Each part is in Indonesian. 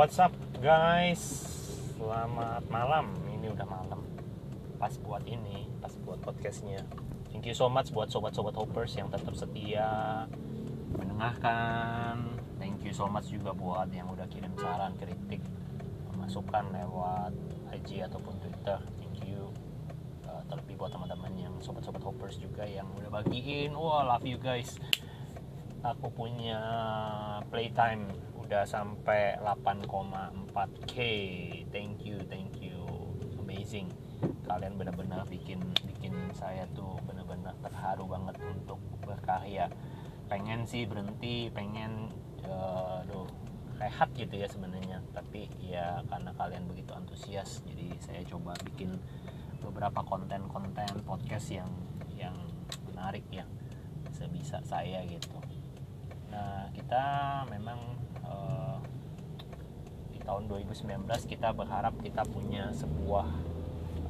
what's up guys? Selamat malam. Ini udah malam. Pas buat ini, pas buat podcastnya. Thank you so much buat sobat-sobat hoppers yang tetap setia mendengarkan. Thank you so much juga buat yang udah kirim saran, kritik, masukan lewat IG ataupun Twitter. Thank you. Uh, terlebih buat teman-teman yang sobat-sobat hoppers juga yang udah bagiin. Wah, love you guys. Aku punya playtime udah sampai 8,4k thank you thank you. Amazing. Kalian benar-benar bikin bikin saya tuh benar-benar terharu banget untuk berkarya. Pengen sih berhenti pengen uh, aduh rehat gitu ya sebenarnya. Tapi ya karena kalian begitu antusias jadi saya coba bikin beberapa konten-konten podcast yang yang menarik ya sebisa saya gitu. Nah kita memang tahun 2019 kita berharap kita punya sebuah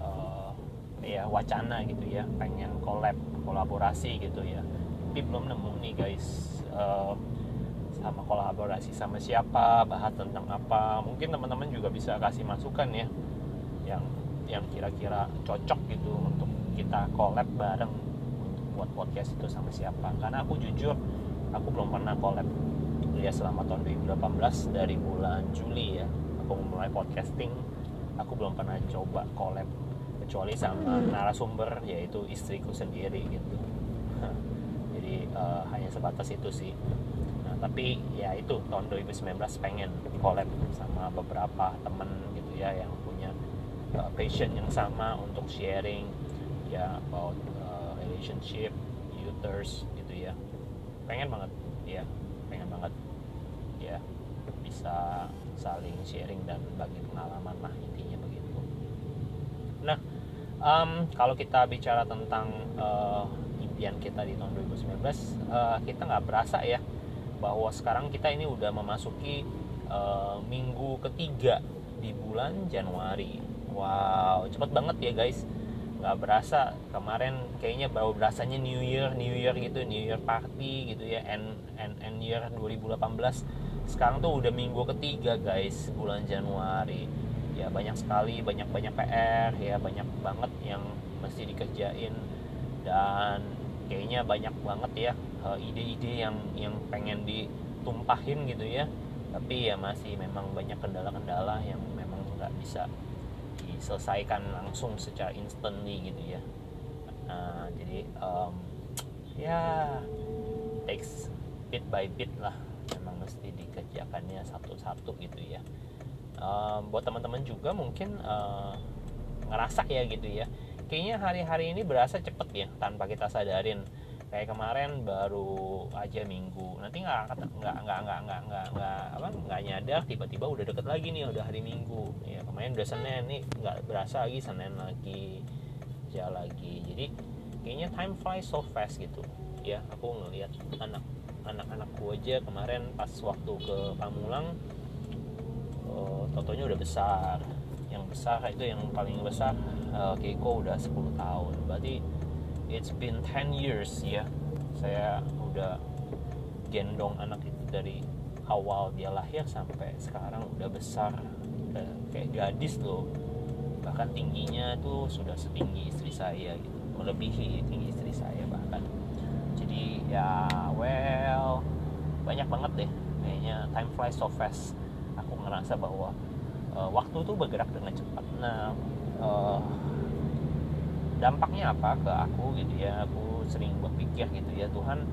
uh, ya wacana gitu ya pengen collab kolaborasi gitu ya. Tapi belum nemu nih guys uh, sama kolaborasi sama siapa bahas tentang apa. Mungkin teman-teman juga bisa kasih masukan ya yang yang kira-kira cocok gitu untuk kita collab bareng untuk buat podcast itu sama siapa. Karena aku jujur aku belum pernah collab ya selama tahun 2018 dari bulan Juli ya aku mulai podcasting. Aku belum pernah coba collab kecuali sama narasumber yaitu istriku sendiri gitu. Jadi uh, hanya sebatas itu sih. Nah tapi ya itu tahun 2019 pengen collab sama beberapa temen gitu ya yang punya uh, passion yang sama untuk sharing ya about uh, relationship users gitu ya. Pengen banget ya bisa saling sharing dan bagi pengalaman lah intinya begitu. Nah um, kalau kita bicara tentang uh, impian kita di tahun 2019 uh, kita nggak berasa ya bahwa sekarang kita ini udah memasuki uh, minggu ketiga di bulan Januari. Wow cepet banget ya guys nggak berasa kemarin kayaknya baru berasanya New Year New Year gitu New Year party gitu ya end end, end year 2018 sekarang tuh udah minggu ketiga guys bulan Januari. Ya banyak sekali banyak banyak PR ya banyak banget yang mesti dikerjain. Dan kayaknya banyak banget ya ide-ide yang yang pengen ditumpahin gitu ya. Tapi ya masih memang banyak kendala-kendala yang memang nggak bisa diselesaikan langsung secara instantly gitu ya. Nah, jadi um, ya takes bit by bit lah memang mesti dikerjakannya satu-satu gitu ya. Um, buat teman-teman juga mungkin uh, ngerasa ya gitu ya. Kayaknya hari-hari ini berasa cepet ya tanpa kita sadarin. Kayak kemarin baru aja minggu. Nanti nggak nggak nggak nggak nggak nggak nggak apa nggak nyadar tiba-tiba udah deket lagi nih udah hari minggu. Ya kemarin udah senin nih nggak berasa lagi senin lagi ya lagi. Jadi kayaknya time flies so fast gitu. Ya aku ngelihat anak anak-anakku aja kemarin pas waktu ke Pamulang oh, totonya udah besar. Yang besar itu yang paling besar uh, Keiko udah 10 tahun. Berarti it's been 10 years ya saya udah gendong anak itu dari awal dia lahir sampai sekarang udah besar. Udah kayak gadis loh. Bahkan tingginya tuh sudah setinggi istri saya gitu. Melebihi tinggi istri saya bahkan jadi ya well banyak banget deh. Kayaknya time flies so fast. Aku ngerasa bahwa uh, waktu tuh bergerak dengan cepat. Nah uh, dampaknya apa ke aku gitu ya? Aku sering berpikir gitu ya Tuhan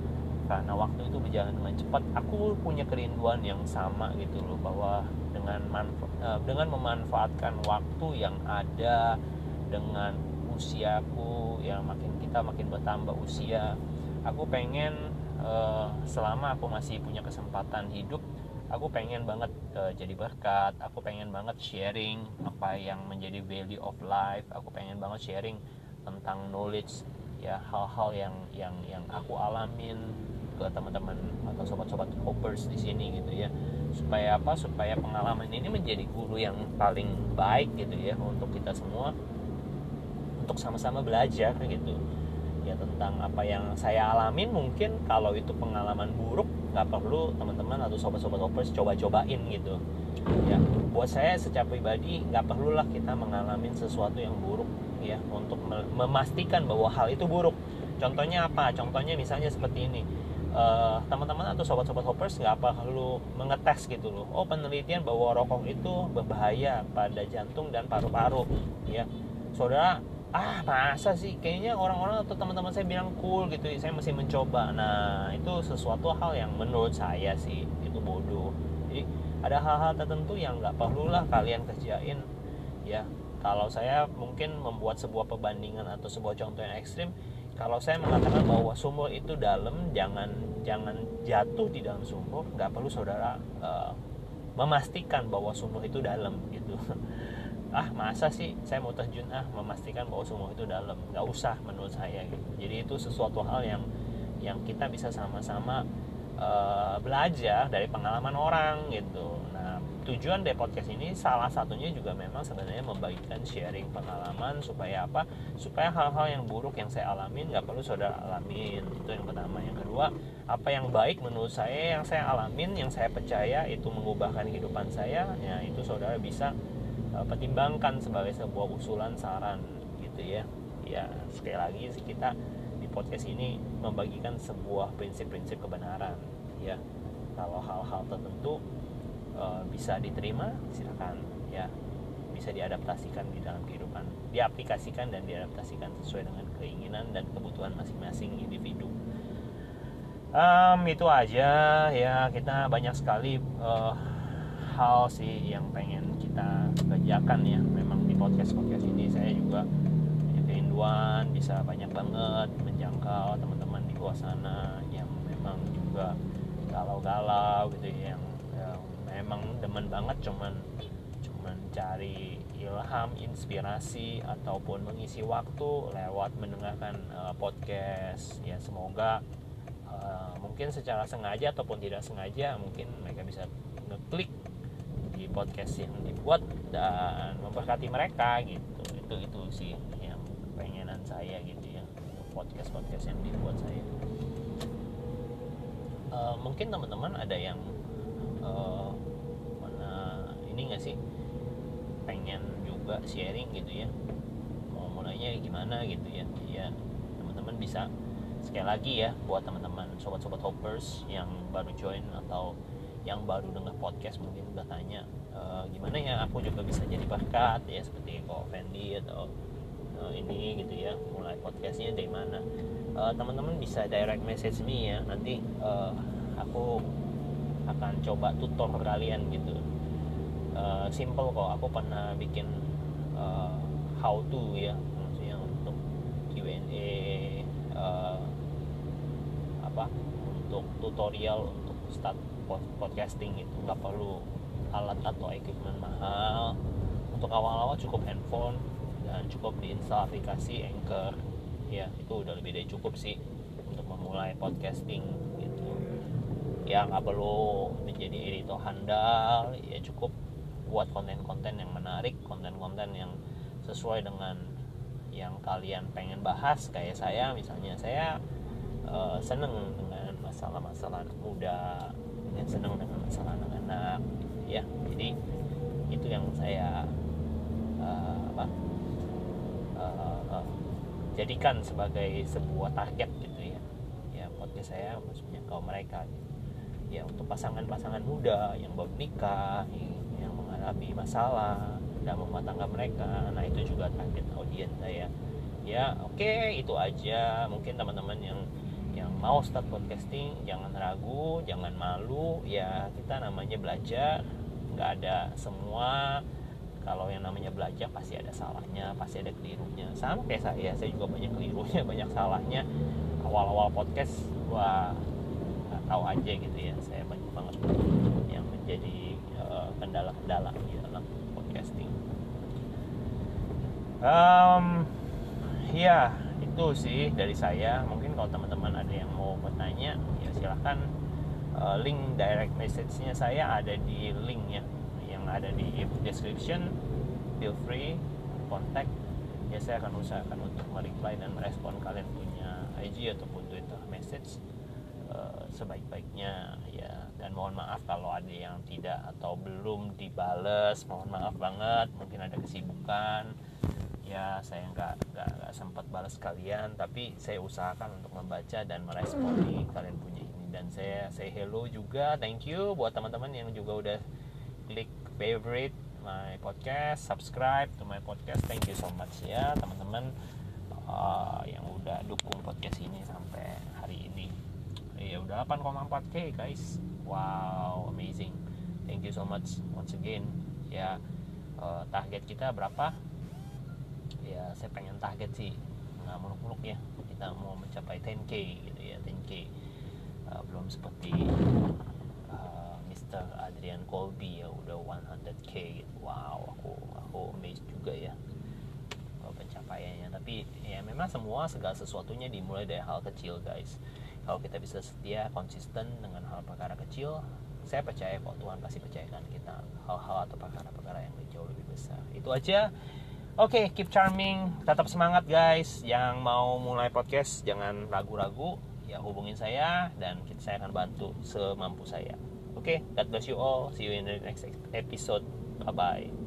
karena waktu itu berjalan dengan cepat aku punya kerinduan yang sama gitu loh bahwa dengan manfa- dengan memanfaatkan waktu yang ada dengan usiaku yang makin kita makin bertambah usia aku pengen uh, selama aku masih punya kesempatan hidup aku pengen banget uh, jadi berkat. Aku pengen banget sharing apa yang menjadi value of life. Aku pengen banget sharing tentang knowledge ya hal-hal yang yang yang aku alamin ke teman-teman atau sobat-sobat hoppers di sini gitu ya. Supaya apa? Supaya pengalaman ini menjadi guru yang paling baik gitu ya untuk kita semua. Untuk sama-sama belajar gitu ya tentang apa yang saya alamin mungkin kalau itu pengalaman buruk nggak perlu teman-teman atau sobat-sobat hoppers coba-cobain gitu. Ya buat saya secara pribadi nggak perlulah kita mengalami sesuatu yang buruk ya untuk memastikan bahwa hal itu buruk. Contohnya apa? Contohnya misalnya seperti ini. Uh, teman-teman atau sobat-sobat hoppers nggak perlu mengetes gitu loh. Oh penelitian bahwa rokok itu berbahaya pada jantung dan paru-paru ya. Saudara ah masa sih? Kayaknya orang-orang atau teman-teman saya bilang cool gitu saya masih mencoba. Nah itu sesuatu hal yang menurut saya sih itu bodoh. Jadi ada hal-hal tertentu yang nggak perlulah kalian kerjain. Ya kalau saya mungkin membuat sebuah perbandingan atau sebuah contoh yang ekstrim kalau saya mengatakan bahwa sumur itu dalam jangan jangan jatuh di dalam sumur nggak perlu saudara uh, memastikan bahwa sumur itu dalam gitu ah masa sih? Saya mau terjun ah memastikan bahwa sumur itu dalam. Nggak usah menurut saya. Gitu jadi itu sesuatu hal yang yang kita bisa sama-sama uh, belajar dari pengalaman orang gitu. Nah tujuan dari podcast ini salah satunya juga memang sebenarnya membagikan sharing pengalaman supaya apa? Supaya hal-hal yang buruk yang saya alamin nggak perlu saudara alamin. Itu yang pertama. Yang kedua apa yang baik menurut saya yang saya alamin yang saya percaya itu mengubahkan kehidupan saya. Ya itu saudara bisa pertimbangkan sebagai sebuah usulan saran gitu ya. Ya sekali lagi kita di podcast ini membagikan sebuah prinsip-prinsip kebenaran ya. Kalau hal-hal tertentu uh, bisa diterima silakan ya. Bisa diadaptasikan di dalam kehidupan diaplikasikan dan diadaptasikan sesuai dengan keinginan dan kebutuhan masing-masing individu. Um, itu aja ya. Kita banyak sekali uh, hal sih yang pengen kita kerjakan ya. Memang di podcast podcast ini saya juga punya kerinduan bisa banyak banget menjangkau teman-teman di luar sana yang memang juga galau-galau gitu ya, yang, yang memang demen banget cuman cuman cari ilham inspirasi ataupun mengisi waktu lewat mendengarkan uh, podcast. Ya semoga uh, mungkin secara sengaja ataupun tidak sengaja mungkin mereka bisa ngeklik podcast yang dibuat dan memberkati mereka gitu. Itu itu sih yang pengenan saya gitu ya. Podcast podcast yang dibuat saya. Uh, mungkin teman-teman ada yang uh, mana ini nggak sih? Pengen juga sharing gitu ya. Mau mulainya gimana gitu ya. Ya teman-teman bisa sekali lagi ya buat teman-teman sobat-sobat hoppers yang baru join atau yang baru dengar podcast mungkin udah e, gimana ya aku juga bisa jadi berkat ya seperti kok Fendi atau e, ini gitu ya mulai podcastnya dari mana? E, teman-teman bisa direct message me ya nanti e, aku akan coba tutor kalian gitu. E, simple kok aku pernah bikin e, how to ya maksudnya untuk Q&A uh, apa untuk tutorial untuk start podcasting itu nggak perlu alat atau equipment mahal. Untuk awal-awal cukup handphone dan cukup diinstal aplikasi Anchor. Ya itu udah lebih dari cukup sih untuk memulai podcasting gitu. Ya nggak perlu menjadi editor handal. Ya cukup buat konten-konten yang menarik konten-konten yang sesuai dengan yang kalian pengen bahas. Kayak saya misalnya saya uh, seneng masalah-masalah muda yang senang dengan masalah anak-anak. Ya jadi itu yang saya uh, apa uh, uh, jadikan sebagai sebuah target gitu ya. Ya podcast saya maksudnya kalau mereka gitu. ya untuk pasangan-pasangan muda yang baru nikah yang mengalami masalah dalam rumah tangga mereka. Nah itu juga target audiens saya. Ya oke okay, itu aja. Mungkin teman-teman yang mau start podcasting. Jangan ragu jangan malu. Ya kita namanya belajar. Nggak ada semua. Kalau yang namanya belajar pasti ada salahnya pasti ada kelirunya. Kayak saya saya juga banyak kelirunya banyak salahnya. Awal-awal podcast wah nggak tahu aja gitu ya. Saya banyak banget yang menjadi uh, kendala-kendala di dalam podcasting. Um, ya itu sih dari saya kalau teman-teman ada yang mau bertanya ya silahkan uh, link direct message-nya saya ada di link ya yang ada di description. Feel free contact ya saya akan usahakan untuk mereply dan merespon kalian punya IG ataupun Twitter message uh, sebaik-baiknya ya. Dan mohon maaf kalau ada yang tidak atau belum dibales. Mohon maaf banget mungkin ada kesibukan ya saya nggak nggak sempat balas kalian tapi saya usahakan untuk membaca dan meresponi kalian punya ini. Dan saya say hello juga thank you buat teman-teman yang juga udah klik favorite my podcast subscribe to my podcast. Thank you so much ya teman-teman uh, yang udah dukung podcast ini sampai hari ini. Ya udah 8,4k guys. Wow amazing. Thank you so much once again. Ya uh, target kita berapa? saya target sih. Nggak muluk-muluk ya kita mau mencapai 10k gitu ya 10k uh, belum seperti uh, Mr. Adrian Colby ya udah 100k gitu. wow aku aku amazed juga ya pencapaiannya. Tapi ya memang semua segala sesuatunya dimulai dari hal kecil guys. Kalau kita bisa setia konsisten dengan hal perkara kecil saya percaya kok Tuhan pasti percayakan kita. Hal-hal atau perkara-perkara yang jauh lebih besar. Itu aja Oke, okay, keep charming, tetap semangat guys. Yang mau mulai podcast jangan ragu-ragu, ya hubungin saya dan saya akan bantu semampu saya. Oke, okay, God bless you all. See you in the next episode. Bye bye.